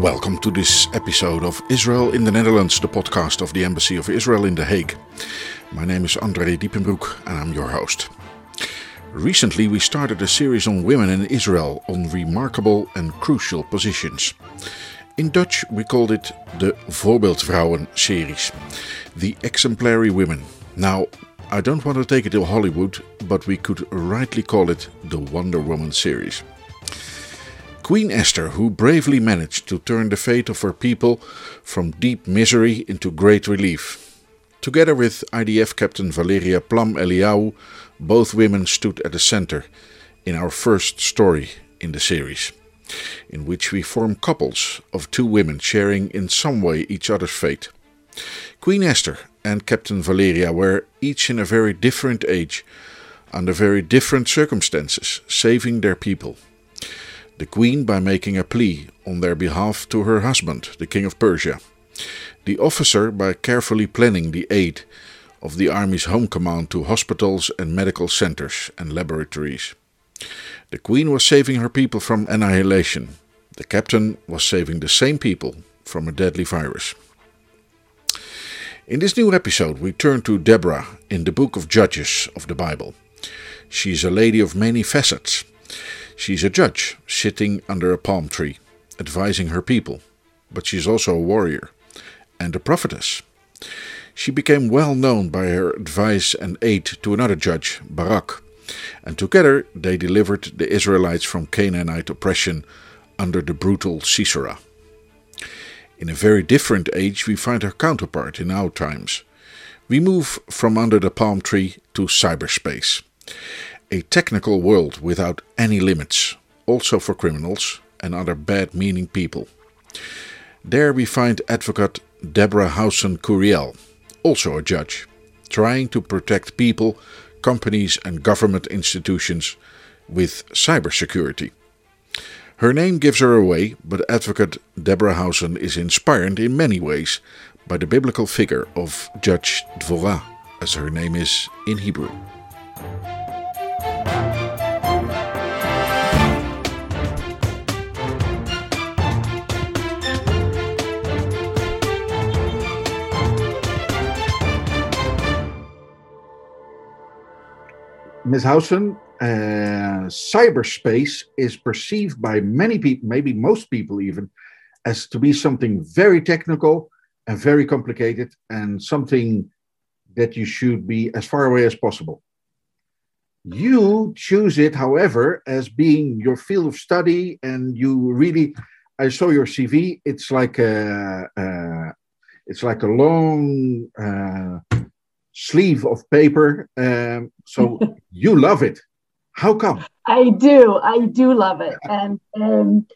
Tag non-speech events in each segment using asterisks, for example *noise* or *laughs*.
Welcome to this episode of Israel in the Netherlands, the podcast of the Embassy of Israel in The Hague. My name is André Diepenbroek and I'm your host. Recently, we started a series on women in Israel on remarkable and crucial positions. In Dutch, we called it the Voorbeeldvrouwen series, the exemplary women. Now, I don't want to take it to Hollywood, but we could rightly call it the Wonder Woman series. Queen Esther, who bravely managed to turn the fate of her people from deep misery into great relief. Together with IDF Captain Valeria Plum Eliyahu, both women stood at the center in our first story in the series, in which we form couples of two women sharing in some way each other's fate. Queen Esther and Captain Valeria were each in a very different age, under very different circumstances, saving their people the queen by making a plea on their behalf to her husband, the king of Persia, the officer by carefully planning the aid of the army's home command to hospitals and medical centers and laboratories. The queen was saving her people from annihilation. The captain was saving the same people from a deadly virus. In this new episode, we turn to Deborah in the book of Judges of the Bible. She is a lady of many facets. She's a judge sitting under a palm tree, advising her people, but she's also a warrior and a prophetess. She became well known by her advice and aid to another judge, Barak, and together they delivered the Israelites from Canaanite oppression under the brutal Sisera. In a very different age, we find her counterpart in our times. We move from under the palm tree to cyberspace a technical world without any limits, also for criminals and other bad meaning people. There we find advocate Deborah Housen Couriel, also a judge, trying to protect people, companies, and government institutions with cybersecurity. Her name gives her away, but advocate Deborah Housen is inspired in many ways by the biblical figure of Judge Dvorah, as her name is in Hebrew. Ms. Housen, uh, cyberspace is perceived by many people, maybe most people even, as to be something very technical and very complicated and something that you should be as far away as possible. You choose it, however, as being your field of study, and you really. I saw your CV. It's like a, uh, it's like a long uh, sleeve of paper. Um, so *laughs* you love it. How come? I do. I do love it, and and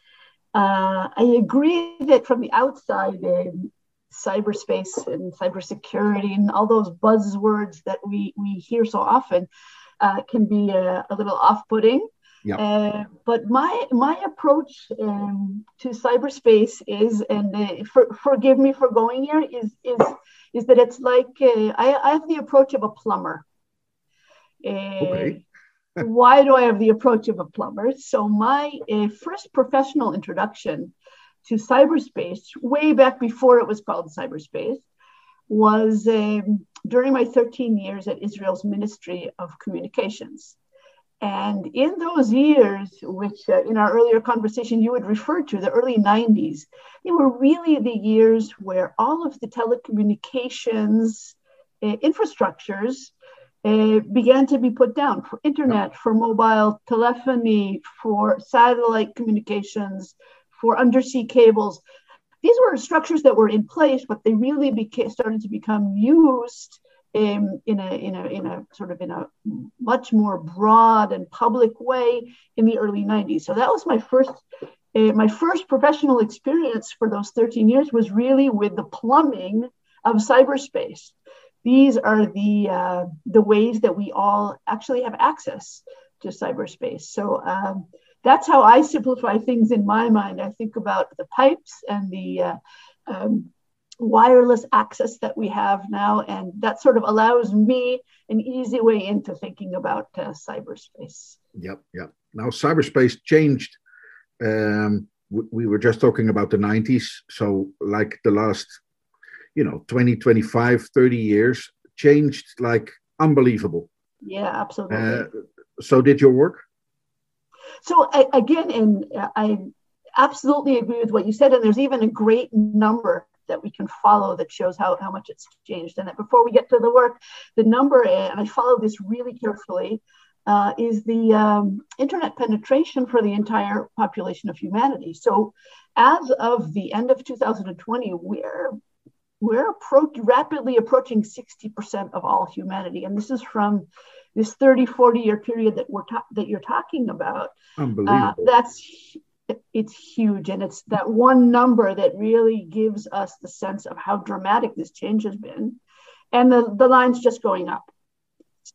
uh, I agree that from the outside, um, cyberspace and cybersecurity and all those buzzwords that we we hear so often uh, can be a, a little off-putting. Yeah. Uh, but my my approach um, to cyberspace is, and uh, for, forgive me for going here, is is is that it's like uh, I, I, have the approach of a plumber. Uh, okay. *laughs* why do I have the approach of a plumber? So my uh, first professional introduction to cyberspace, way back before it was called cyberspace, was um, during my 13 years at Israel's Ministry of Communications. And in those years, which uh, in our earlier conversation you had referred to, the early 90s, they were really the years where all of the telecommunications uh, infrastructures uh, began to be put down for internet, for mobile telephony, for satellite communications, for undersea cables. These were structures that were in place, but they really became, started to become used in, in, a, in, a, in a sort of in a much more broad and public way in the early 90s. So that was my first uh, my first professional experience for those 13 years was really with the plumbing of cyberspace. These are the uh, the ways that we all actually have access to cyberspace. So um, that's how I simplify things in my mind. I think about the pipes and the uh, um, wireless access that we have now, and that sort of allows me an easy way into thinking about uh, cyberspace. Yep, yep. Now, cyberspace changed um, we were just talking about the 90s. So, like the last, you know, 20, 25, 30 years changed like unbelievable. Yeah, absolutely. Uh, so, did your work? So, I, again, and I absolutely agree with what you said. And there's even a great number that we can follow that shows how, how much it's changed. And that before we get to the work, the number, and I follow this really carefully, uh, is the um, internet penetration for the entire population of humanity. So, as of the end of 2020, we're we're approach, rapidly approaching 60% of all humanity, and this is from this 30, 40 year period that we're ta- that you're talking about. Unbelievable. Uh, that's it's huge, and it's that one number that really gives us the sense of how dramatic this change has been, and the the line's just going up.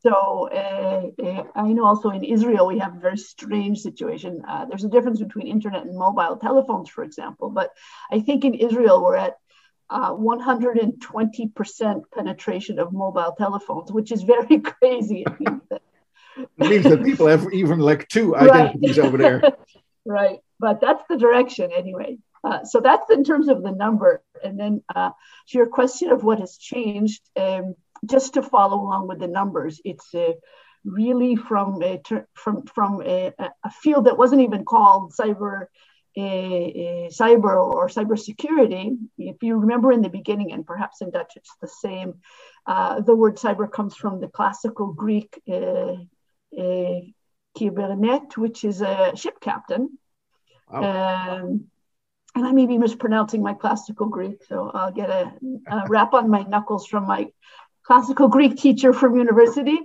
So uh, uh, I know also in Israel we have a very strange situation. Uh, there's a difference between internet and mobile telephones, for example. But I think in Israel we're at 120% penetration of mobile telephones, which is very *laughs* crazy. It means that, it means that people have even like two identities right. over there. *laughs* right, but that's the direction anyway. Uh, so that's in terms of the number. And then uh, to your question of what has changed. Um, just to follow along with the numbers, it's uh, really from a from from a, a, field that wasn't even called cyber cyber or cybersecurity. If you remember in the beginning, and perhaps in Dutch it's the same, uh, the word cyber comes from the classical Greek uh, kybernet, which is a ship captain. Um, and I may be mispronouncing my classical Greek, so I'll get a, a rap on my knuckles from my classical Greek teacher from university.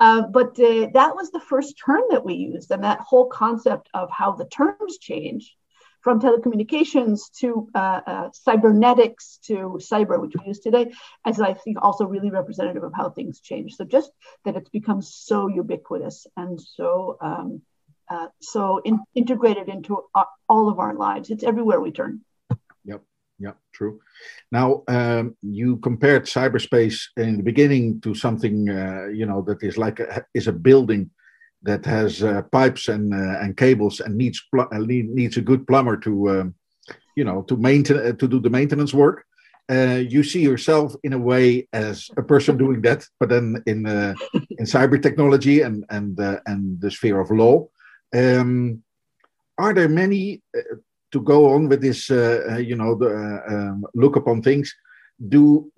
Uh, but uh, that was the first term that we used, and that whole concept of how the terms change from telecommunications to uh, uh, cybernetics to cyber, which we use today, as I think also really representative of how things change. So just that it's become so ubiquitous and so um, uh, so in, integrated into all of our lives. It's everywhere we turn. *laughs* Yep Yep. true. Now, um, you compared cyberspace in the beginning to something, uh, you know, that is like a, is a building that has uh, pipes and uh, and cables and needs uh, needs a good plumber to, um, you know, to maintain uh, to do the maintenance work. Uh, you see yourself in a way as a person doing that, but then in in cyber technology and and and the sphere of law. Um, are there many to go on with this, uh, uh, you know, the, uh, um, look upon things, do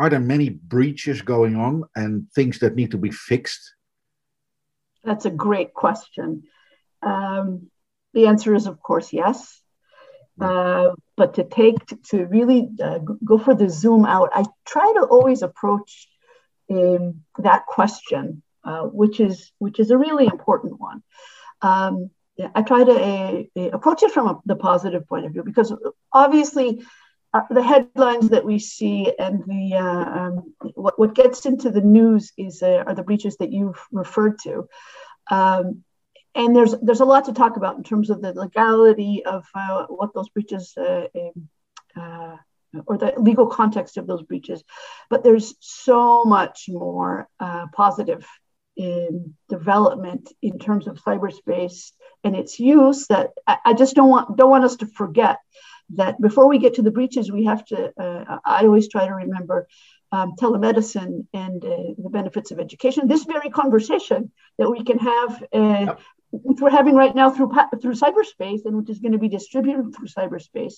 are there many breaches going on and things that need to be fixed? That's a great question. Um, the answer is, of course, yes. Uh, but to take to really uh, go for the zoom out, I try to always approach um, that question, uh, which is which is a really important one. Um, I try to uh, approach it from a, the positive point of view because obviously uh, the headlines that we see and the uh, um, what, what gets into the news is uh, are the breaches that you've referred to. Um, and there's there's a lot to talk about in terms of the legality of uh, what those breaches um, or the legal context of those breaches, but there's so much more positive in development in terms of cyberspace and its use that I, I, just don't want don't want us to forget that before we get to the breaches we have to uh, i always try to remember um, telemedicine and uh, the benefits of education this very conversation that we can have uh, yep. which we're having right now through through cyberspace and which is going to be distributed through cyberspace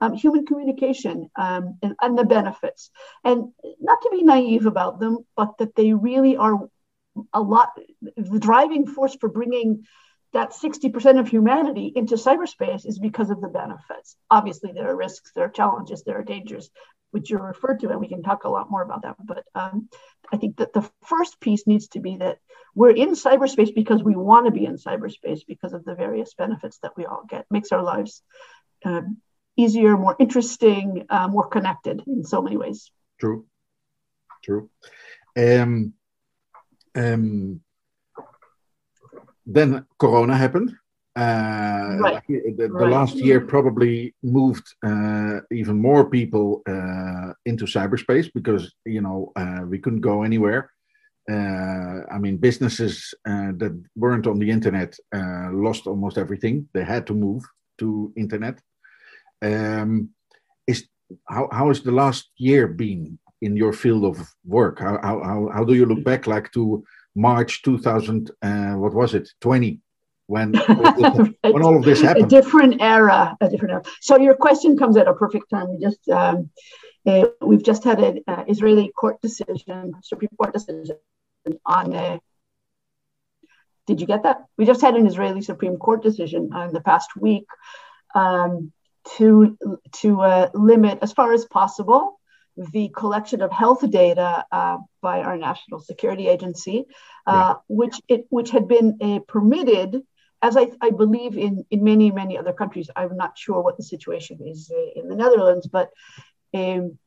um, human communication um, and, and the benefits and not to be naive about them but that they really are a lot the driving force for bringing that 60% of humanity into cyberspace is because of the benefits. Obviously, there are risks, there are challenges, there are dangers, which you're referred to, and we can talk a lot more about that. But um, I think that the first piece needs to be that we're in cyberspace because we want to be in cyberspace because of the various benefits that we all get. Makes our lives uh, easier, more interesting, uh, more connected in so many ways. True, true. Um, um, then Corona happened. Uh, right. the, the right. last year probably moved uh, even more people uh, into cyberspace because you know uh, we couldn't go anywhere. Uh, I mean, businesses uh, that weren't on the internet lost almost everything. They had to move to internet. Um, is how, how has the last year been in your field of work? How, how, how do you look back like to March 2000, uh, what was it, 20, when, *laughs* when all of this happened? A different era, a different era. So your question comes at a perfect time. We just, um, uh, we've just had an uh, Israeli court decision, Supreme Court decision on, uh, did you get that? We just had an Israeli Supreme Court decision on the past week um, to, to uh, limit, as far as possible, the collection of health data uh, by our National Security Agency, uh, which it which had been uh, permitted, as I, I, believe in in many many other countries. I'm not sure what the situation is uh, in the Netherlands, but um,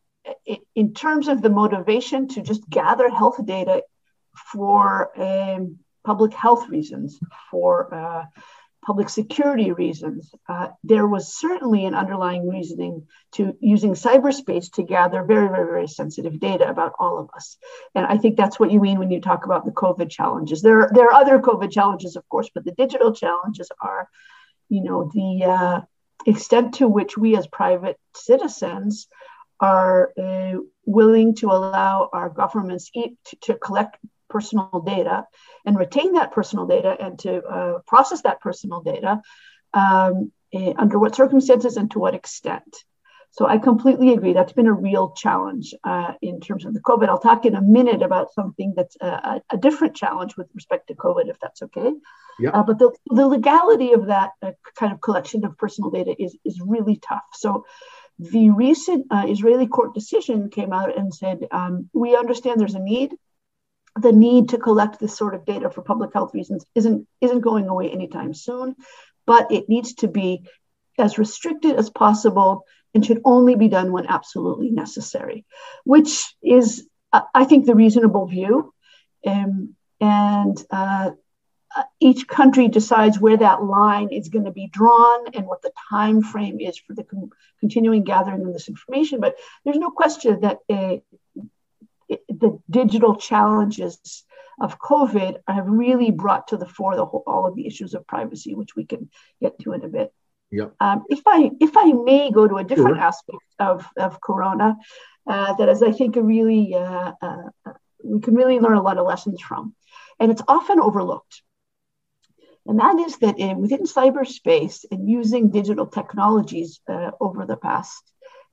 in terms of the motivation to just gather health data for um, public health reasons, for uh, public security reasons, uh, there was certainly an underlying reasoning to using cyberspace to gather very, very, very sensitive data about all of us. And I think that's what you mean when you talk about the COVID challenges. There, are, there are other COVID challenges, of course, but the digital challenges are, you know, the uh, extent to which we as private citizens are uh, willing to allow our governments to, to collect personal data and retain that personal data and to uh, process that personal data um, eh, under what circumstances and to what extent. So I completely agree. That's been a real challenge uh, in terms of the COVID. I'll talk in a minute about something that's a, a different challenge with respect to COVID, if that's okay. Yeah. Uh, but the, the legality of that uh, kind of collection of personal data is, is really tough. So the recent uh, Israeli court decision came out and said, um, we understand there's a need the need to collect this sort of data for public health reasons isn't isn't going away anytime soon, but it needs to be as restricted as possible and should only be done when absolutely necessary, which is, I think, the reasonable view. Um, and uh, each country decides where that line is going to be drawn and what the time frame is for the con- continuing gathering of this information. But there's no question that uh, the digital challenges of COVID have really brought to the fore the whole, all of the issues of privacy, which we can get to in a bit. Yep. Um, if I if I may go to a different sure. aspect of, of Corona, uh, that is, I think, a really uh, uh, we can really learn a lot of lessons from, and it's often overlooked. And that is that in, within cyberspace and using digital technologies uh, over the past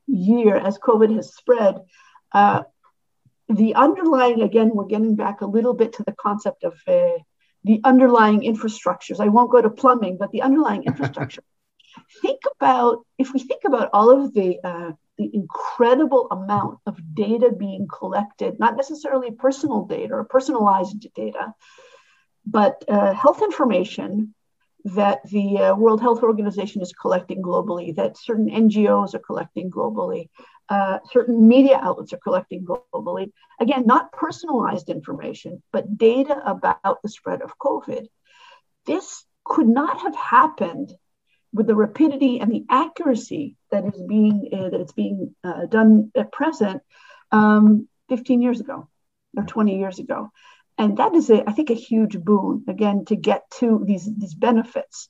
year, as COVID has spread, uh, the underlying, again, we're getting back a little bit to the concept of uh, the underlying infrastructures. I won't go to plumbing, but the underlying infrastructure. *laughs* think about, if we think about all of the, uh, the incredible amount of data being collected, not necessarily personal data or personalized data, but uh, health information that the uh, World Health Organization is collecting globally, that certain NGOs are collecting globally, uh, certain media outlets are collecting globally. Again, not personalized information, but data about the spread of COVID. This could not have happened with the rapidity and the accuracy that is being uh, that it's being uh, done at present um, 15 years ago or 20 years ago and that is a, I think a huge boon again to get to these these benefits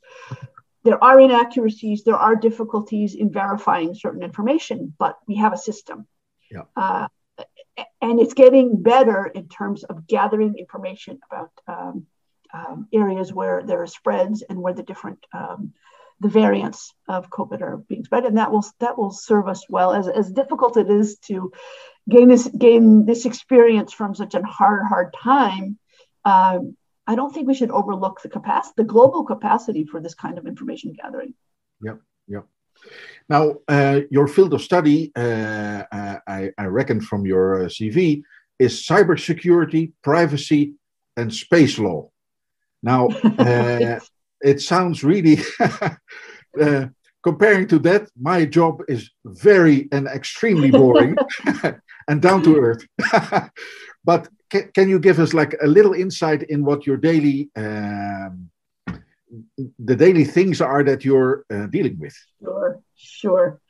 there are inaccuracies, there are difficulties in verifying certain information, but we have a system. Yeah. Uh, and it's getting better in terms of gathering information about um, um, areas where there are spreads and where the different um, the variants of COVID are being spread, and that will that will serve us well. As, as difficult it is to gain this gain this experience from such a hard hard time, um, I don't think we should overlook the capacity, the global capacity for this kind of information gathering. Yep, yep. Now, uh, your field of study, uh, uh I, I, reckon from your uh, CV, is cybersecurity, privacy, and space law. Now, *laughs* uh, it sounds really. *laughs* Uh, comparing to that, my job is very and extremely boring *laughs* and down to earth. but can, can you give us like a little insight in what your daily um, the daily things are that you're uh, dealing with? Sure sure.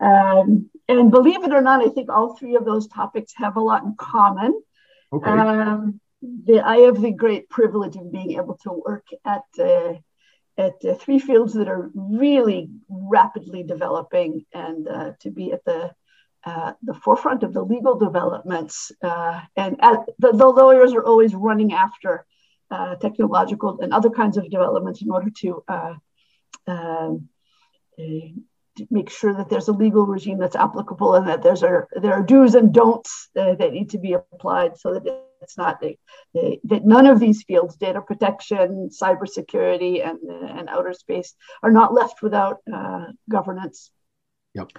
Um, and believe it or not i think all three of those topics have a lot in common. Okay. Um, the, i have the great privilege of being able to work at uh, at uh, three fields that are really rapidly developing and uh, to be at the uh, the forefront of the legal developments. Uh, and the, the, lawyers are always running after uh, technological and other kinds of developments in order to, uh, um, to, make sure that there's a legal regime that's applicable and that there's a, there are do's and don'ts that need to be applied so that it's not that none of these fields, data protection, cybersecurity, and, and outer space, are not left without governance. Yep.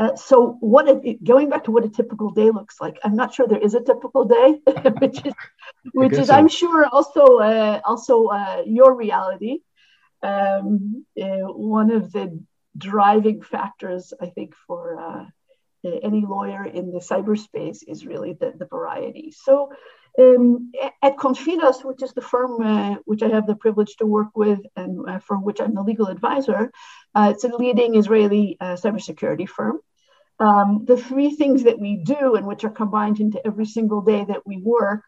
Uh, so what it, going back to what a typical day looks like, I'm not sure there is a typical day, *laughs* which is which is so. I'm sure also uh, also uh, your reality. Um, uh, one of the driving factors, I think, for uh, any lawyer in the cyberspace is really the, the variety. So um, at Konfidas, which is the firm uh, which I have the privilege to work with and uh, for which I'm the legal advisor, uh, it's a leading Israeli cybersecurity firm um, the three things that we do and which are combined into every single day that we work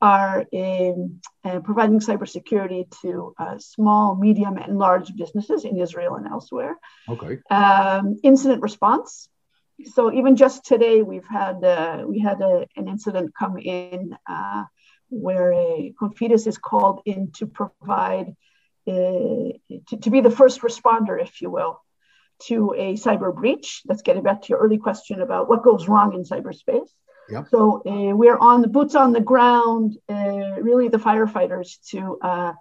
are in uh, providing cybersecurity to uh, small, medium, and large businesses in Israel and elsewhere. Okay. Um, incident response. So even just today, we've had uh, we had a, an incident come in uh, where a Konfidas is called in to provide uh, to, to be the first responder, if you will, to a cyber breach. Let's get back to your early question about what goes wrong in cyberspace. Yep. So uh, we're on the boots on the ground, uh, really the firefighters to uh,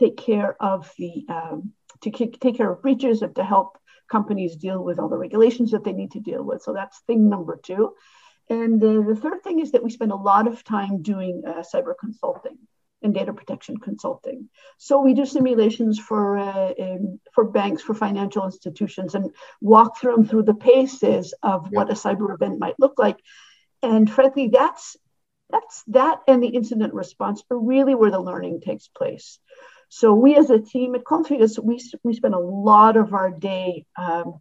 take care of the um, to take care of breaches and to help companies deal with all the regulations that they need to deal with. So that's thing number two. And the third thing is that we spend a lot of time doing uh, cyber consulting and data protection consulting. So we do simulations for uh, um, for banks, for financial institutions, and walk through them through the paces of yeah. what a cyber event might look like. And frankly, that's that's that and the incident response are really where the learning takes place. So we as a team at Konfidas, we we spend a lot of our day um,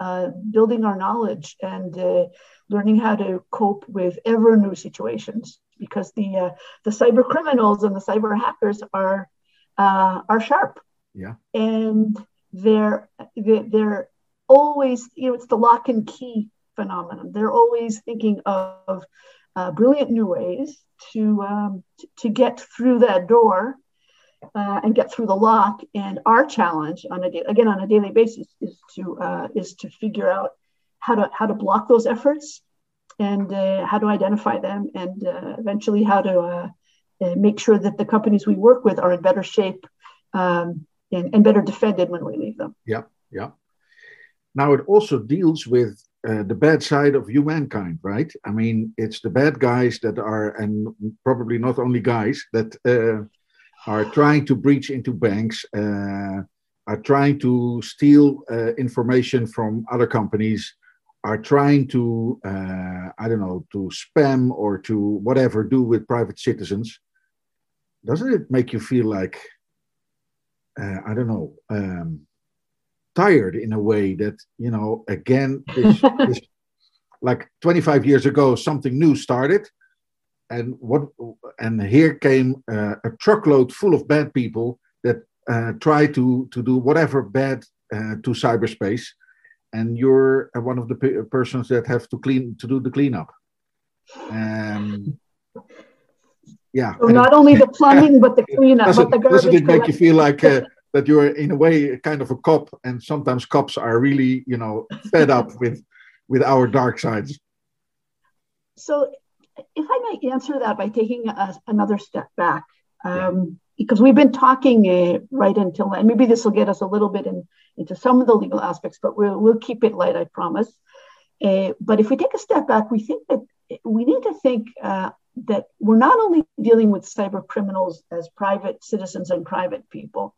uh, building our knowledge and uh, learning how to cope with ever new situations because the uh, the cyber criminals and the cyber hackers are uh, are sharp. Yeah. And they're they're always you know it's the lock and key phenomenon. They're always thinking of uh, brilliant new ways to um, to get through that door uh, and get through the lock. And our challenge on a again on a daily basis is to uh, is to figure out how to how to block those efforts and uh, how to identify them and uh, eventually how to uh, uh, make sure that the companies we work with are in better shape um, and, and, better defended when we leave them. Yeah, yeah. Now it also deals with uh, the bad side of humankind, right? I mean, it's the bad guys that are, and probably not only guys, that uh, are trying to breach into banks, are trying to steal information from other companies, are trying to, uh, I don't know, to spam or to whatever do with private citizens, doesn't it make you feel like, uh, I don't know, um, tired in a way that, you know, again, this, *laughs* this, like 25 years ago, something new started. And what and here came uh, a truckload full of bad people that uh, try to to do whatever bad uh, to cyberspace and you're uh, one of the p- persons that have to clean to do the cleanup. Um, yeah. So not only the plumbing, but the cleanup, but the. Doesn't it make you feel like uh, that you're in a way kind of a cop, and sometimes cops are really, you know, fed up with with our dark sides? So, if I might answer that by taking a, another step back. Um, because we've been talking uh, right until and maybe this will get us a little bit in, into some of the legal aspects but we'll, we'll keep it light i promise. Uh, but if we take a step back we think that we need to think uh, that we're not only dealing with cyber criminals as private citizens and private people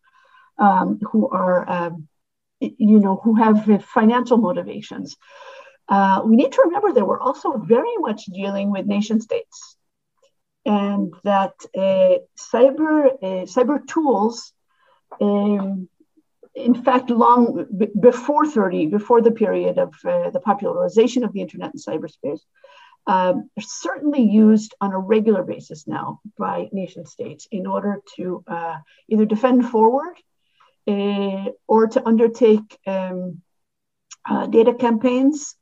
um, who are um, you know who have financial motivations. Uh, we need to remember that we're also very much dealing with nation states and that uh, cyber uh, cyber tools, um, in fact, long before 30, before the period of the popularization of the internet and cyberspace, um, are certainly used on a regular basis now by nation states in order to uh, either defend forward uh, or to undertake um, uh, data campaigns,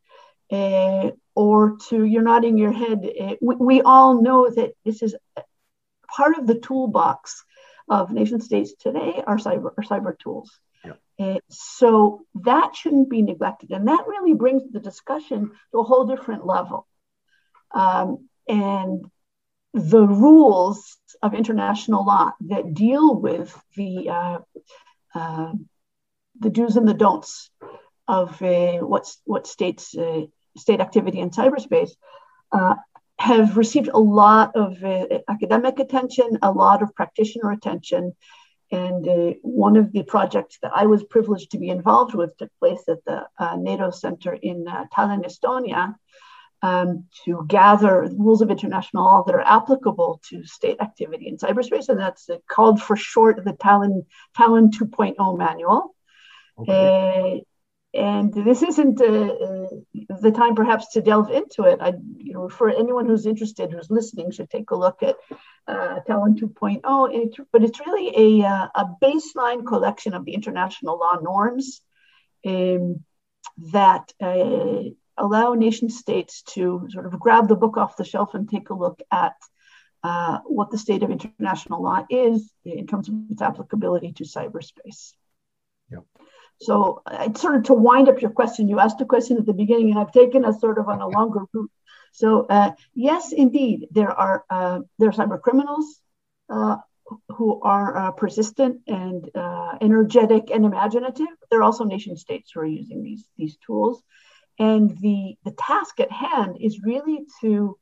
or to, you're nodding your head. We, we, all know that this is part of the toolbox of nation states today are cyber, are cyber tools. Uh, so that shouldn't be neglected. And that really brings the discussion to a whole different level. Um, and the rules of international law that deal with the uh, uh, the do's and the don'ts of uh, what's what states uh, state activity in cyberspace uh, have received a lot of uh, academic attention, a lot of practitioner attention, and one of the projects that I was privileged to be involved with took place at the NATO Center in Tallinn, Estonia, um, to gather rules of international law that are applicable to state activity in cyberspace, and that's uh, called for short the Tallinn Tallinn 2.0 manual. Okay. Uh, and this isn't uh, uh, the time, perhaps, to delve into it. I, you know, for anyone who's interested, who's listening, should take a look at uh, Tallinn 2.0. It, but it's really a, uh, a baseline collection of the international law norms um, that allow nation states to sort of grab the book off the shelf and take a look at uh, what the state of international law is in terms of its applicability to cyberspace. So, uh, sort of to wind up your question, you asked a question at the beginning, and I've taken us sort of on a longer route. So, uh, yes, indeed, there are uh, there are cyber criminals uh, who are uh, persistent and energetic and imaginative. There are also nation states who are using these these tools. And the, the task at hand is really to,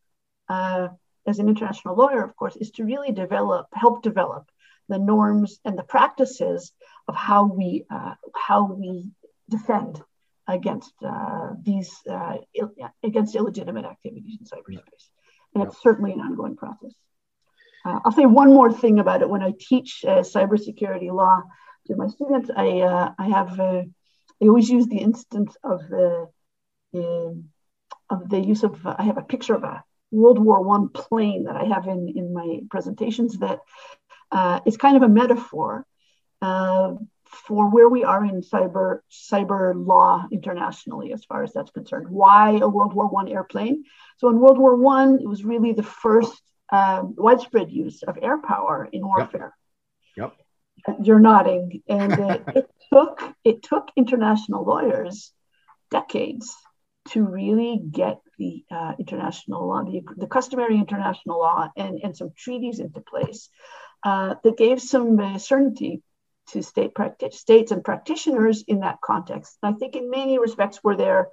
uh, as an international lawyer, of course, is to really develop, help develop the norms and the practices of how we, uh, how we defend against uh, these, uh, Ill, against illegitimate activities in cyberspace. And it's certainly an ongoing process. Uh, I'll say one more thing about it. When I teach uh, cybersecurity law to my students, I, uh, I have, I always use the instance of the um, of the use of, I have a picture of a World War One plane that I have in, in my presentations that uh, is kind of a metaphor uh, for where we are in cyber cyber law internationally, as far as that's concerned. Why a World War One airplane? So in World War One, it was really the first um, widespread use of air power in warfare. Yep. yep. You're nodding, and it, *laughs* it took it took international lawyers decades to really get the uh, international law, the, the, customary international law, and, and some treaties into place uh, that gave some uh, certainty to state practi- states and practitioners in that context. And I think in many respects we're there.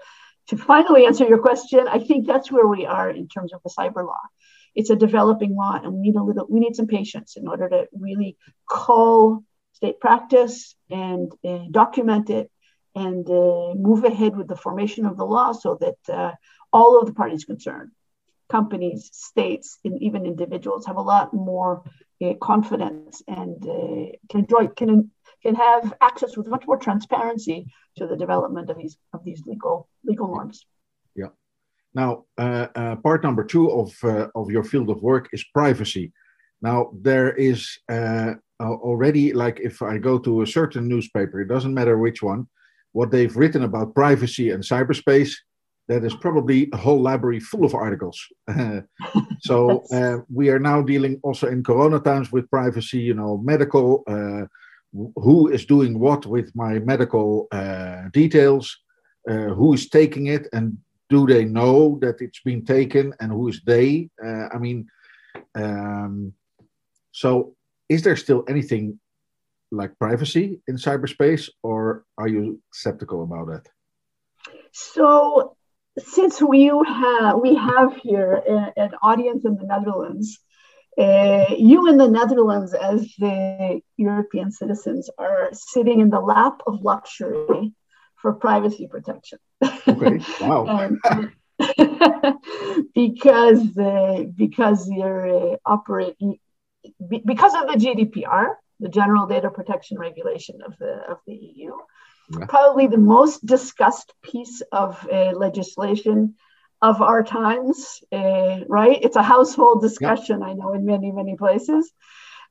To finally answer your question, I think that's where we are in terms of the cyber law. It's a developing law, and we need a little, we need some patience in order to really call state practice and, and document it and uh, move ahead with the formation of the law so that uh, all of the parties concerned, companies, states, and even individuals, have a lot more uh, confidence and uh, can enjoy can can have access with much more transparency to the development of these of these legal legal norms. Yeah. Now, uh, uh, part number two of of your field of work is privacy. Now, there is already like if I go to a certain newspaper, it doesn't matter which one what they've written about privacy and cyberspace, that is probably a whole library full of articles. *laughs* so uh, we are now dealing also in Corona times with privacy, you know, medical, uh, who is doing what with my medical uh, details, uh, who is taking it, and do they know that it's been taken, and who is they? Uh, I mean, um, so is there still anything like privacy in cyberspace, or are you skeptical about it? So, since we have we have here a, an audience in the Netherlands, uh, you in the Netherlands, as the European citizens, are sitting in the lap of luxury for privacy protection. Okay. Wow. *laughs* and, *laughs* because uh, because you're uh, operating because of the GDPR, the General Data Protection Regulation of the of the EU. Probably the most discussed piece of uh, legislation of our times, uh, right? It's a household discussion, yeah. I know, in many, many places.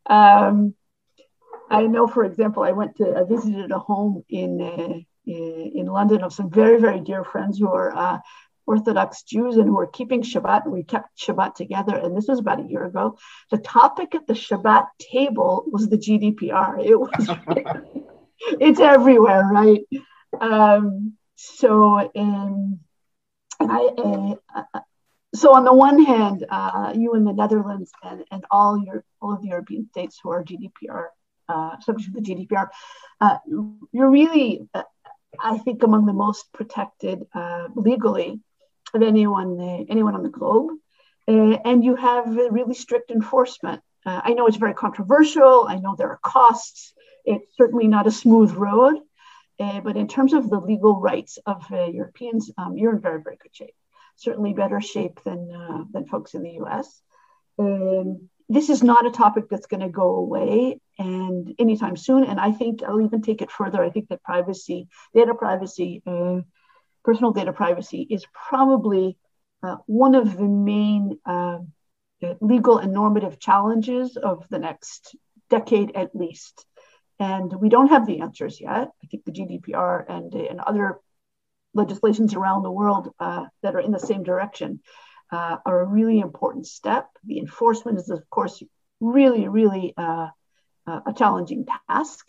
Um, I know, for example, I went to, I visited a home in uh, in London of some very, very dear friends who are uh, Orthodox Jews and who are keeping Shabbat. And we kept Shabbat together. And this was about a year ago. The topic at the Shabbat table was the GDPR. It was, *laughs* *laughs* it's everywhere, right? Um, so, um, and I, uh, so on the one hand, uh, you in the Netherlands and, and all your all of the European states who are GDPR uh, subject to the GDPR, uh, you're really, uh, I think, among the most protected uh, legally of anyone uh, anyone on the globe, and you have really strict enforcement. I know it's very controversial. I know there are costs. It's certainly not a smooth road, but in terms of the legal rights of Europeans, um, you're in very very good shape certainly better shape than uh, than folks in the U.S. Um, this is not a topic that's going to go away and anytime soon. And I think I'll even take it further. I think that privacy, data privacy, uh, personal data privacy is probably uh, one of the main uh, legal and normative challenges of the next decade at least. And we don't have the answers yet. I think the GDPR and, and other legislations around the world uh, that are in the same direction uh, are a really important step. The enforcement is, of course, really, really uh, uh a challenging task.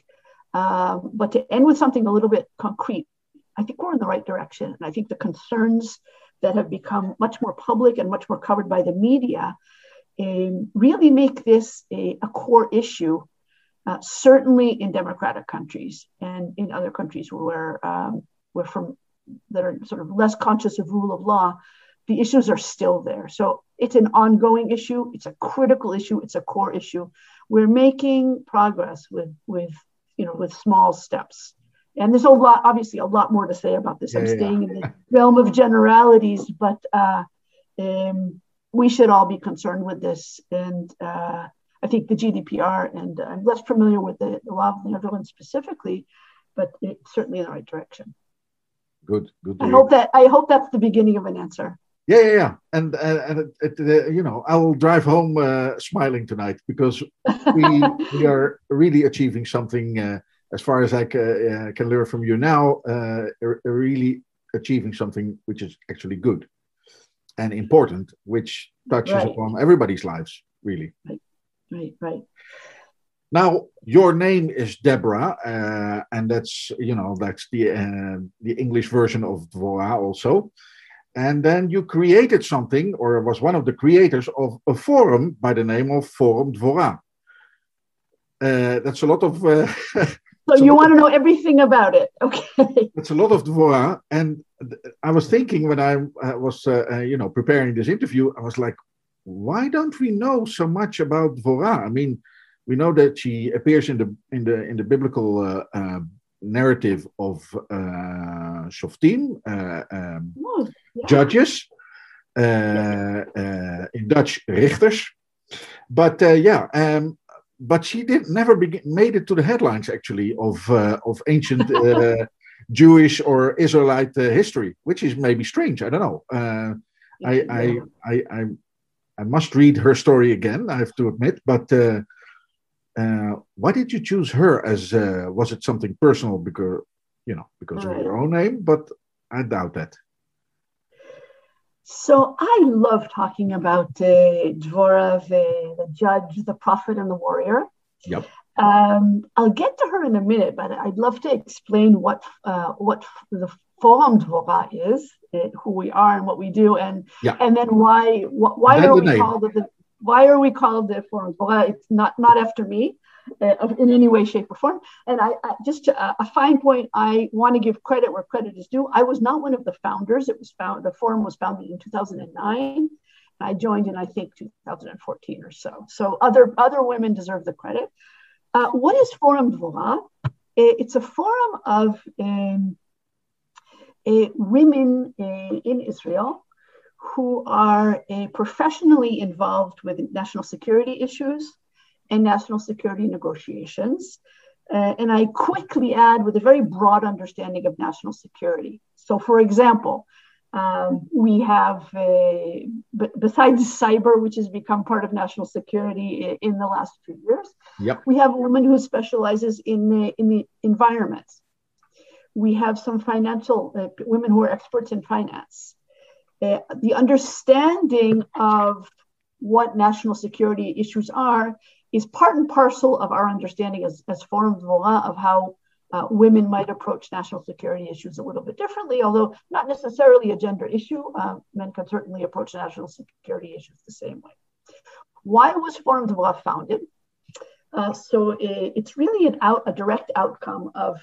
Um, but to end with something a little bit concrete, I think we're in the right direction. And I think the concerns that have become much more public and much more covered by the media um, really make this a, a core issue, uh, certainly in democratic countries and in other countries where, um, where from that are sort of less conscious of rule of law, the issues are still there. So it's an ongoing issue. It's a critical issue. It's a core issue. We're making progress with with you know with small steps. And there's a lot, obviously, a lot more to say about this. I'm yeah, staying yeah. in the realm of generalities, but uh, um, we should all be concerned with this. And uh, I think the GDPR, and I'm less familiar with the, the law of the Netherlands specifically, but it's certainly in the right direction. Good good i hope that i hope that's the beginning of an answer. Yeah yeah yeah. And uh, and it, it, uh, you know i will drive home uh, smiling tonight because we *laughs* we are really achieving something uh, as far as i uh, can learn from you now uh, really achieving something which is actually good and important which touches right. upon everybody's lives really. Right right right now, your name is Deborah, uh, and that's you know that's the uh, the English version of Dvorah also. And then you created something, or was one of the creators of a forum by the name of Forum Dvorah. Uh, that's a lot of. Uh, *laughs* so you want to know everything about it, okay? *laughs* It's a lot of Dvorah, and I was thinking when I uh, was uh, you know preparing this interview, I was like, why don't we know so much about Dvorah? I mean we know that she appears in the in the in the biblical uh, uh, narrative of uh, Shoftim, uh, um, oh, yeah. judges, uh, uh, in Dutch richters. But uh, yeah, um, but she did never be, made it to the headlines actually of of ancient *laughs* Jewish or Israelite history, which is maybe strange. I don't know. I, I, I I I must read her story again. I have to admit, but uh, why did you choose her as? Uh, was it something personal because you know because of your own name? But I doubt that. So I love talking about uh, Dvorah, the, the judge, the prophet, and the warrior. Yep. Um, I'll get to her in a minute, but I'd love to explain what uh, what the Forum Dvorah is, uh, who we are, and what we do, and yeah. and then why wh- why are we name. called the why are we called the forum? Well, it's not not after me. Uh, in any way, shape, or form. And I, I just uh, a fine point. I want to give credit where credit is due. I was not one of the founders. It was found. The forum was founded in 2009. I joined in I think 2014 or so. So other other women deserve the credit. Uh, what is Forum Dvorah? It's a forum of um, women uh, in Israel who are uh, professionally involved with national security issues and national security negotiations. Uh, and I quickly add with a very broad understanding of national security. So, for example, Um, we have, a, besides cyber, which has become part of national security in, the last few years, yep. we have a woman who specializes in the, in the environment. We have some financial uh, women who are experts in finance. Uh, the understanding of what national security issues are is part and parcel of our understanding as, as Forum Dvora of how uh, women might approach national security issues a little bit differently, although not necessarily a gender issue. Uh, men can certainly approach national security issues the same way. Why was Forum Dvora founded? Uh, so it, it's really out, a direct outcome of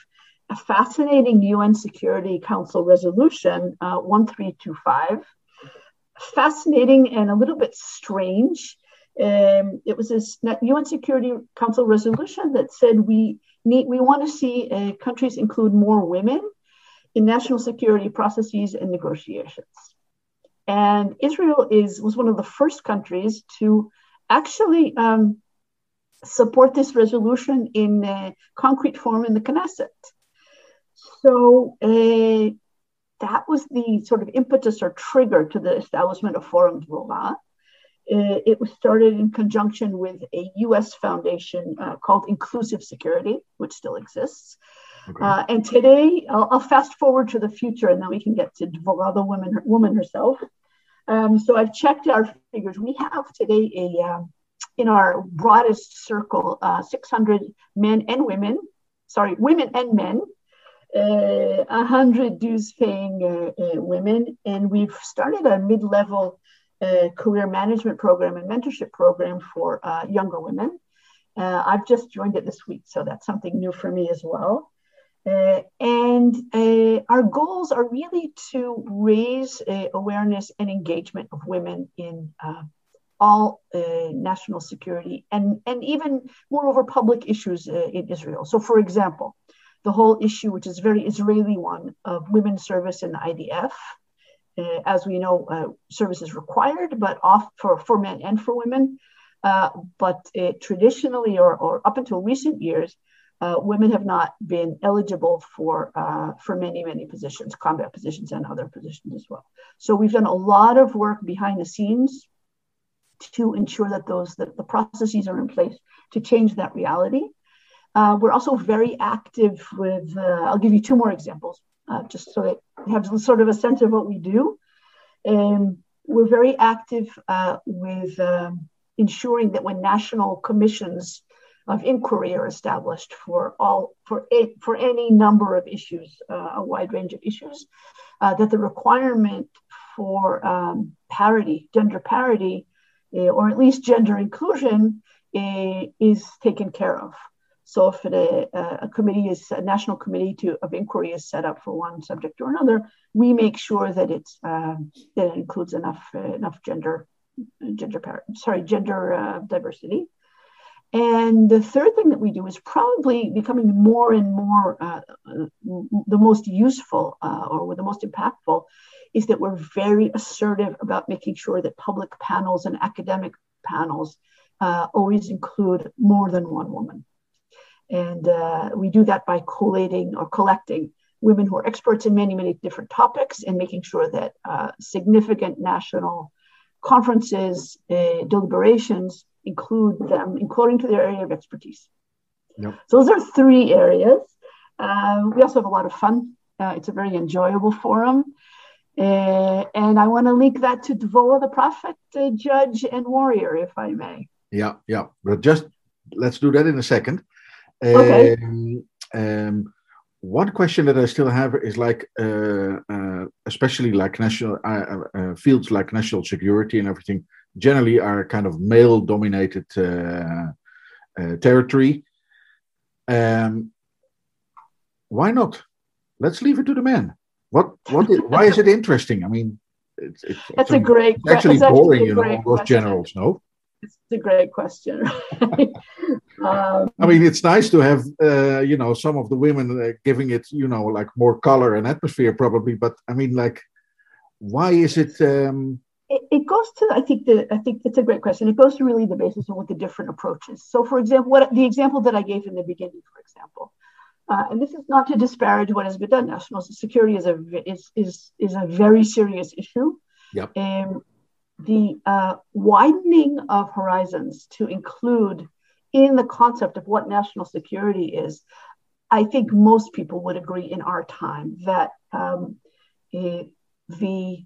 a fascinating UN Security Council resolution uh, 1325. Fascinating and a little bit strange. Um, it was a UN Security Council resolution that said we need, we want to see uh, countries include more women in national security processes and negotiations. And Israel is was one of the first countries to actually um, support this resolution in concrete form in the Knesset. So uh, that was the sort of impetus or trigger to the establishment of Forum Dvora. Uh, it was started in conjunction with a US foundation uh, called Inclusive Security, which still exists. Okay. Uh, and today, I'll, I'll, fast forward to the future and then we can get to Dvora, the woman, woman herself. Um, so I've checked our figures. We have today a, um, in our broadest circle, uh, 600 men and women, sorry, women and men, uh, 100 dues paying uh, uh, women, and we've started a mid level uh, career management program and mentorship program for uh, younger women. Uh, I've just joined it this week, so that's something new for me as well. Uh, and uh, our goals are really to raise uh, awareness and engagement of women in all national security and, and even, moreover, public issues in Israel. So, for example, the whole issue, which is a very Israeli one, of women's service in the IDF, uh, as we know, uh, service is required, but off for, for men and for women. Uh, but traditionally, or, or up until recent years, uh, women have not been eligible for uh, for many many positions, combat positions and other positions as well. So we've done a lot of work behind the scenes to ensure that those that the processes are in place to change that reality. Uh, we're also very active with. I'll give you two more examples uh, just so that you have sort of a sense of what we do. And we're very active uh, with um, ensuring that when national commissions of inquiry are established for all for for any number of issues, uh, a wide range of issues, uh, that the requirement for um, parity, gender parity, uh, or at least gender inclusion, uh, is taken care of. So if a, a, committee is a national committee to, of inquiry is set up for one subject or another, we make sure that it's um, that it includes enough uh, enough gender gender sorry gender uh, diversity. And the third thing that we do is probably becoming more and more uh, the most useful uh, or the most impactful is that we're very assertive about making sure that public panels and academic panels uh, always include more than one woman. And uh, we do that by collating or collecting women who are experts in many, many different topics and making sure that uh, significant national conferences, uh, deliberations include them according to their area of expertise. Yep. So those are three areas. Uh, we also have a lot of fun. Uh, it's a very enjoyable forum. Uh, and I want to link that to Dvora, the prophet, judge, and warrior, if I may. Yeah, yeah. But just let's do that in a second. Okay. Um, um, one question that I still have is like, uh, uh, especially like national uh, uh, uh fields like national security and everything, generally are kind of male-dominated uh, territory. Um, why not? Let's leave it to the men. What? What? Is, why is it *laughs* interesting? I mean, it's, it's, That's a, great. It's actually boring, you know, those generals. No. It's a great question. *laughs* um, I mean, it's nice to have, uh, you know, some of the women uh, giving it, you know, like more color and atmosphere, probably. But I mean, like, why is it? Um... It, it, goes to, I think, the, I think it's a great question. It goes to really the basis of what the different approaches. So, for example, what the example that I gave in the beginning, for example, uh, and this is not to disparage what has been done. National security is a is is, is a very serious issue. Yep. Um, the uh, widening of horizons to include in the concept of what national security is, I think most people would agree in our time that um, eh, the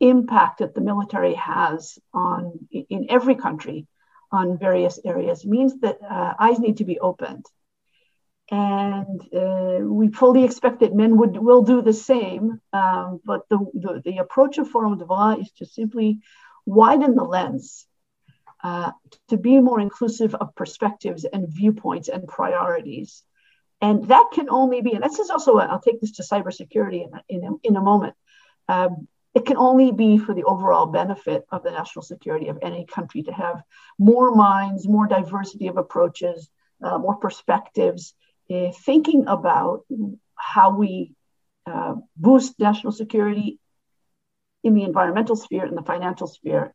impact that the military has on in every country on various areas means that uh, eyes need to be opened. And uh, we fully expect that men would will do the same um, but the, the, the, approach of forum Devora is to simply widen the lens uh, to be more inclusive of perspectives and viewpoints and priorities and that can only be and this is also i will take this to cybersecurity in a, in a, in a moment um, it can only be for the overall benefit of the national security of any country to have more minds, more diversity of approaches, uh, more perspectives, uh, thinking about how we uh, boost national security in the environmental sphere in the financial sphere.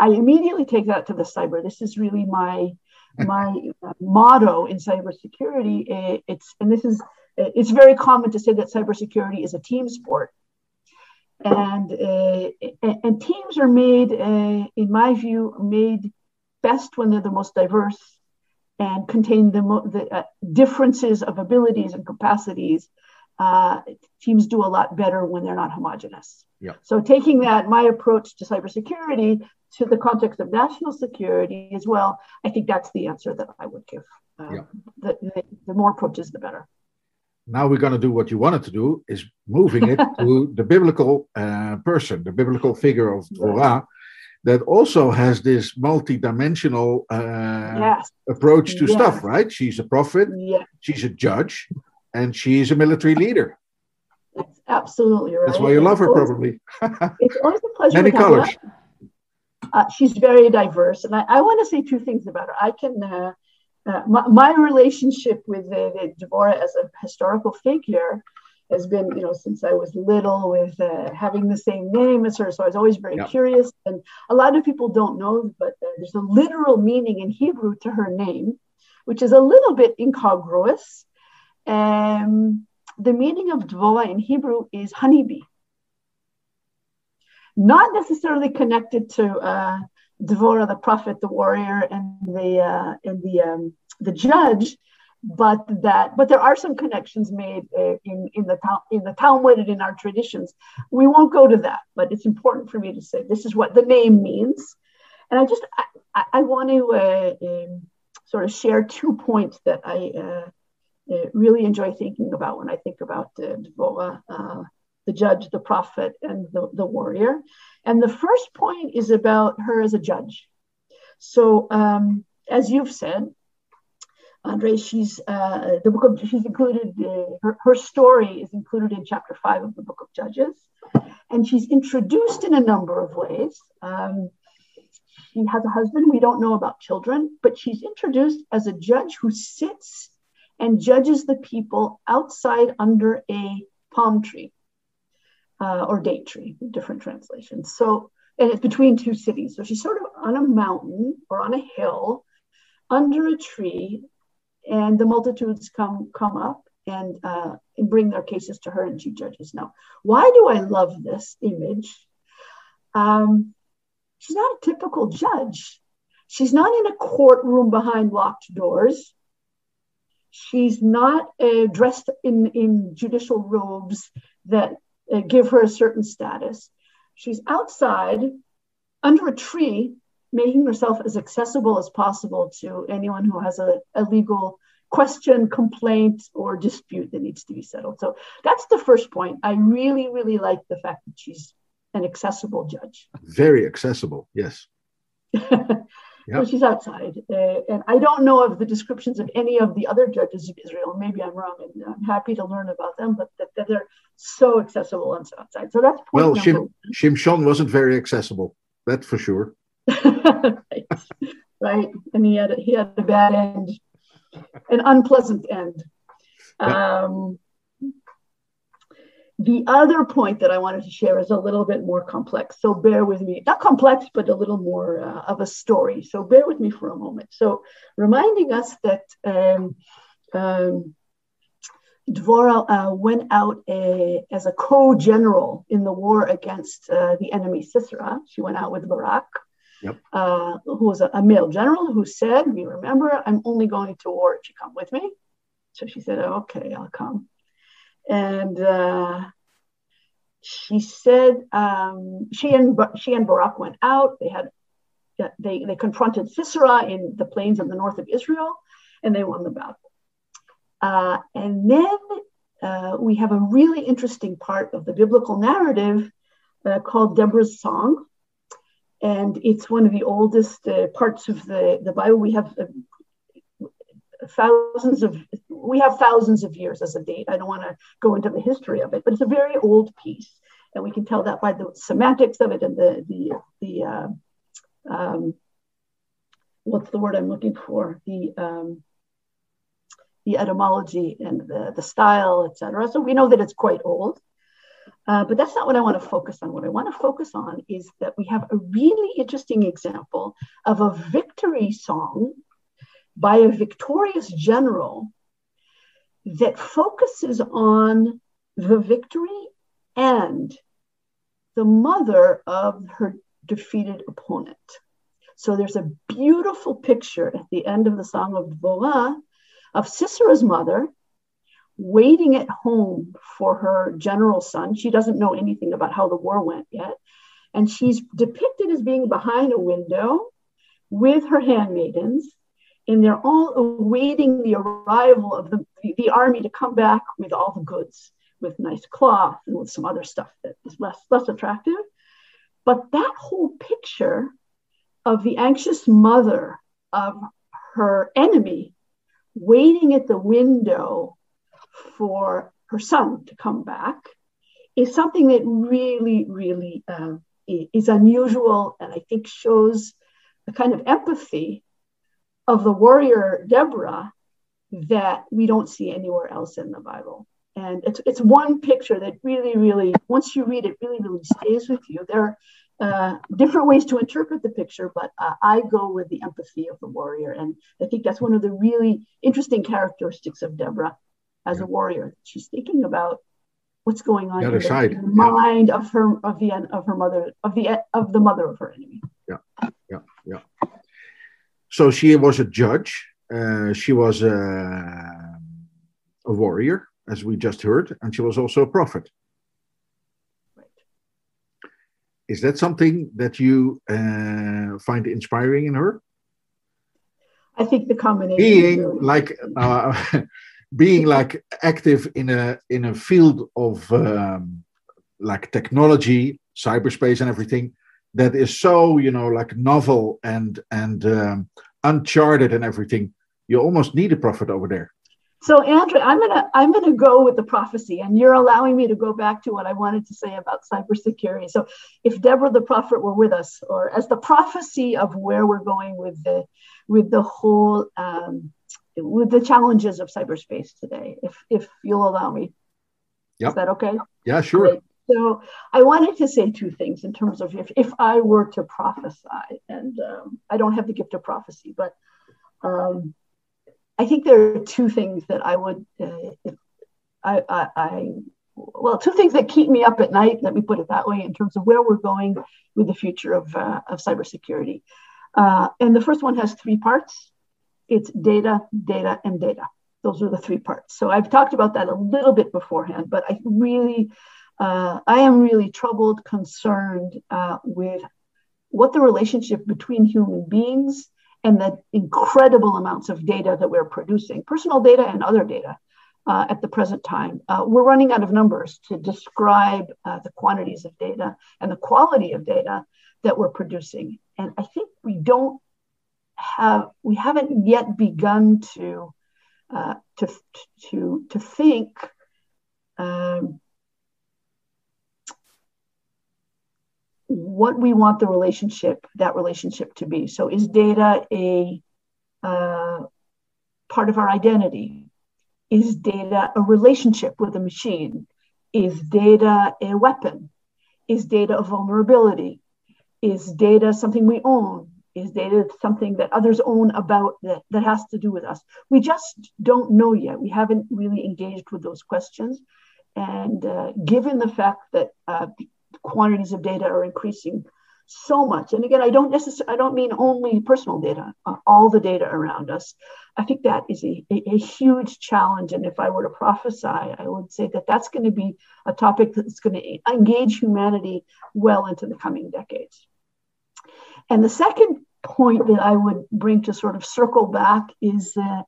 I immediately take that to the cyber. This is really my my motto in cybersecurity. It's and this is it's very common to say that cybersecurity is a team sport and uh, and teams are made, uh, in my view, made best when they're the most diverse and contain the, mo- the uh, differences of abilities and capacities. Uh, teams do a lot better when they're not homogenous. Yeah. So taking that, my approach to cybersecurity to the context of national security as well, I think that's the answer that I would give. Um, yeah. the, the, the more approaches, the better now we're going to do what you wanted to do is moving it *laughs* to the biblical uh, person the biblical figure of Dvora that also has this multi-dimensional uh, yes. approach to yes. stuff right she's a prophet yes. she's a judge and she's a military leader that's absolutely right that's why you love her probably *laughs* it's always a pleasure many colors uh, she's very diverse and I, I, want to say two things about her i can uh, uh, my, my, relationship with Deborah as a historical figure has been, you know, since I was little, with uh, having the same name as her. So I was always very curious. And a lot of people don't know, but uh, there's a literal meaning in Hebrew to her name, which is a little bit incongruous. Um, the meaning of Dvorah in Hebrew is honeybee. Not necessarily connected to uh, Devorah, the prophet, the warrior, and the uh, and the um, the judge, but that but there are some connections made uh, in in the in the Talmud and in our traditions. We won't go to that, but it's important for me to say this is what the name means, and I just I, I want to uh, um, sort of share two points that I uh, uh, really enjoy thinking about when I think about uh, Devorah the judge, the prophet, and the, the warrior. And the first point is about her as a judge. So, um, as you've said, Andre, she's uh, the book of she's included. Uh, her, her story is included in chapter five of the book of Judges, and she's introduced in a number of ways. Um, she has a husband. We don't know about children, but she's introduced as a judge who sits and judges the people outside under a palm tree uh, or date tree, different translations. So, and it's between two cities. So she's sort of on a mountain or on a hill under a tree, and the multitudes come come up and, uh, and bring their cases to her, and she judges. Now, why do I love this image? Um, she's not a typical judge. She's not in a courtroom behind locked doors. She's not uh, dressed in, in judicial robes that uh, give her a certain status. She's outside under a tree, making herself as accessible as possible to anyone who has a, a legal question, complaint, or dispute that needs to be settled. So that's the first point. I really, really like the fact that she's an accessible judge. Very accessible, yes. *laughs* Yep. So she's outside. Uh, and I don't know of the descriptions of any of the other judges of Israel. Maybe I'm wrong, and I'm happy to learn about them, but that, that they're so accessible and so outside. So that's well, Shim, Shimshon wasn't very accessible. That's for sure. right. *laughs* right. And he had a, he had a bad end, an unpleasant end. Um, the other point that I wanted to share is a little bit more complex. So bear with me. Not complex, but a little more uh, of a story. So bear with me for a moment. So reminding us that um, um, Dvorah uh, went out a, as a co-general in the war against uh, the enemy Sisera. She went out with Barak, yep. uh, who was a, a, male general who said, "We remember, I'm only going to war if you come with me." So she said, "Okay, I'll come." And uh, she said um, she and she and Barak went out. They had they they confronted Sisera in the plains of the north of Israel, and they won the battle. Uh, and then uh, we have a really interesting part of the biblical narrative uh, called Deborah's Song. And it's one of the oldest uh, parts of the, the Bible. We have uh, thousands of we have thousands of years as a date. I don't want to go into the history of it, but it's a very old piece, and we can tell that by the semantics of it and the the the uh, um, what's the word I'm looking for the um, the etymology and the, the style, etc. So we know that it's quite old. Uh, but that's not what I want to focus on. What I want to focus on is that we have a really interesting example of a victory song by a victorious general that focuses on the victory and the mother of her defeated opponent. So there's a beautiful picture at the end of the Song of Dvorah of Sisera's mother waiting at home for her general son. She doesn't know anything about how the war went yet. And she's depicted as being behind a window with her handmaidens, and they're all awaiting the arrival of the, the army to come back with all the goods, with nice cloth and with some other stuff that is less, less attractive. But that whole picture of the anxious mother of her enemy waiting at the window for her son to come back is something that really, really uh, is unusual and I think shows a kind of empathy of the warrior Deborah that we don't see anywhere else in the Bible. And it's, it's one picture that really, really, once you read it, really, really stays with you. There are uh, different ways to interpret the picture, but uh, I go with the empathy of the warrior. And I think that's one of the really interesting characteristics of Deborah as yeah. a warrior. She's thinking about what's going on the in, the, in the mind yeah. of her of the of her mother of the of the mother of her enemy. Yeah. So she was a judge. Uh, she was a, a warrior, as we just heard, and she was also a prophet. Is that something that you uh, find inspiring in her? I think the combination. Being like uh, *laughs* being like active in a in a field of um, like technology, cyberspace, and everything that is so you know like novel and and um, uncharted and everything. You almost need a prophet over there. So Andrea, I'm gonna I'm gonna go with the prophecy, and you're allowing me to go back to what I wanted to say about cybersecurity. So if Deborah the prophet were with us, or as the prophecy of where we're going with the with the whole um, with the challenges of cyberspace today, if if you'll allow me, yep. is that okay? Yeah, sure. So I wanted to say two things in terms of if if I were to prophesy, and um, I don't have the gift of prophecy, but um, I think there are two things that I would, uh, I, I, I, well, two things that keep me up at night. Let me put it that way, in terms of where we're going with the future of uh, of cybersecurity. Uh, and the first one has three parts. It's data, data, and data. Those are the three parts. So I've talked about that a little bit beforehand, but I really, uh, I am really troubled, concerned uh, with what the relationship between human beings and the incredible amounts of data that we're producing, personal data and other data uh, at the present time. Uh, we're running out of numbers to describe uh, the quantities of data and the quality of data that we're producing. And I think we don't have, we haven't yet begun to, uh, to, to, to think um, what we want the relationship, that relationship to be. So is data a uh, part of our identity? Is data a relationship with a machine? Is data a weapon? Is data a vulnerability? Is data something we own? is data something that others own about that, that has to do with us? We just don't know yet. We haven't really engaged with those questions. And uh, given the fact that uh, quantities of data are increasing so much, and again, I don't necessarily, I don't mean only personal data, uh, all the data around us. I think that is a, a, a, huge challenge. And if I were to prophesy, I would say that that's going to be a topic that's going to engage humanity well into the coming decades. And the second point that I would bring to sort of circle back is uh,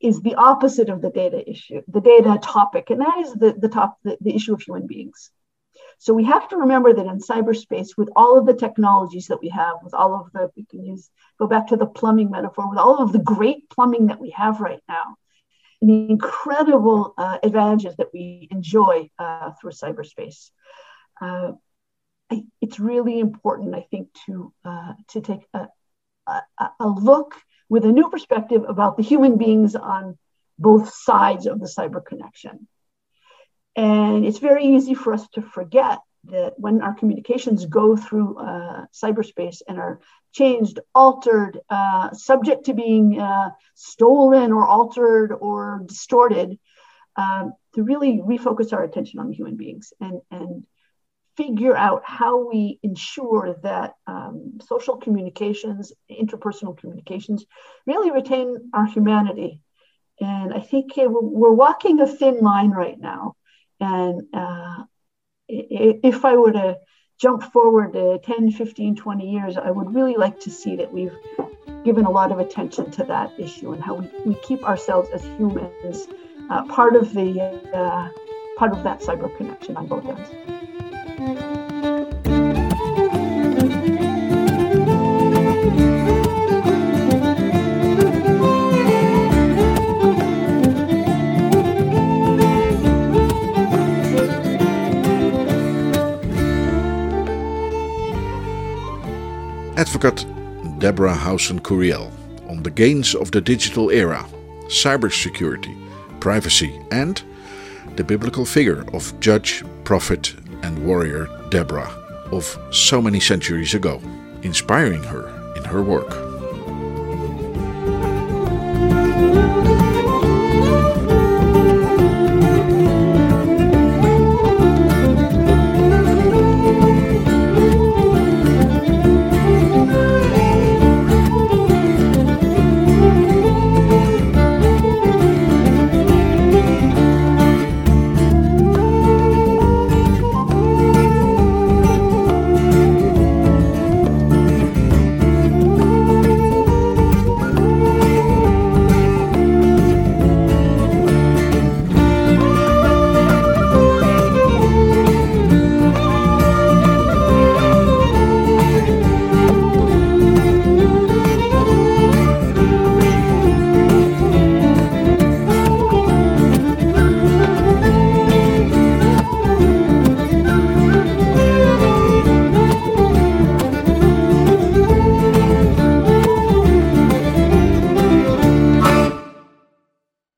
is the opposite of the data issue, the data topic, and that is the the top the, the issue of human beings. So we have to remember that in cyberspace, with all of the technologies that we have, with all of the we can use go back to the plumbing metaphor, with all of the great plumbing that we have right now, and the incredible uh, advantages that we enjoy uh, through cyberspace. Uh, it's really important, I think, to uh, to take a, a, a, look with a new perspective about the human beings on both sides of the cyber connection. And it's very easy for us to forget that when our communications go through uh, cyberspace and are changed, altered, uh, subject to being uh, stolen or altered or distorted, um, to really refocus our attention on human beings and, and figure out how we ensure that um, social communications, interpersonal communications, really retain our humanity. And I think we're, we're walking a thin line right now. And uh, if I were to jump forward to 10, 15, 20 years, I would really like to see that we've given a lot of attention to that issue and how we, we keep ourselves as humans uh, part of the uh, part of that cyber connection on both ends. Advocate Deborah Housen Couriel on the gains of the digital era, cybersecurity, privacy, and the biblical figure of judge, prophet, and warrior Deborah of so many centuries ago, inspiring her in her work.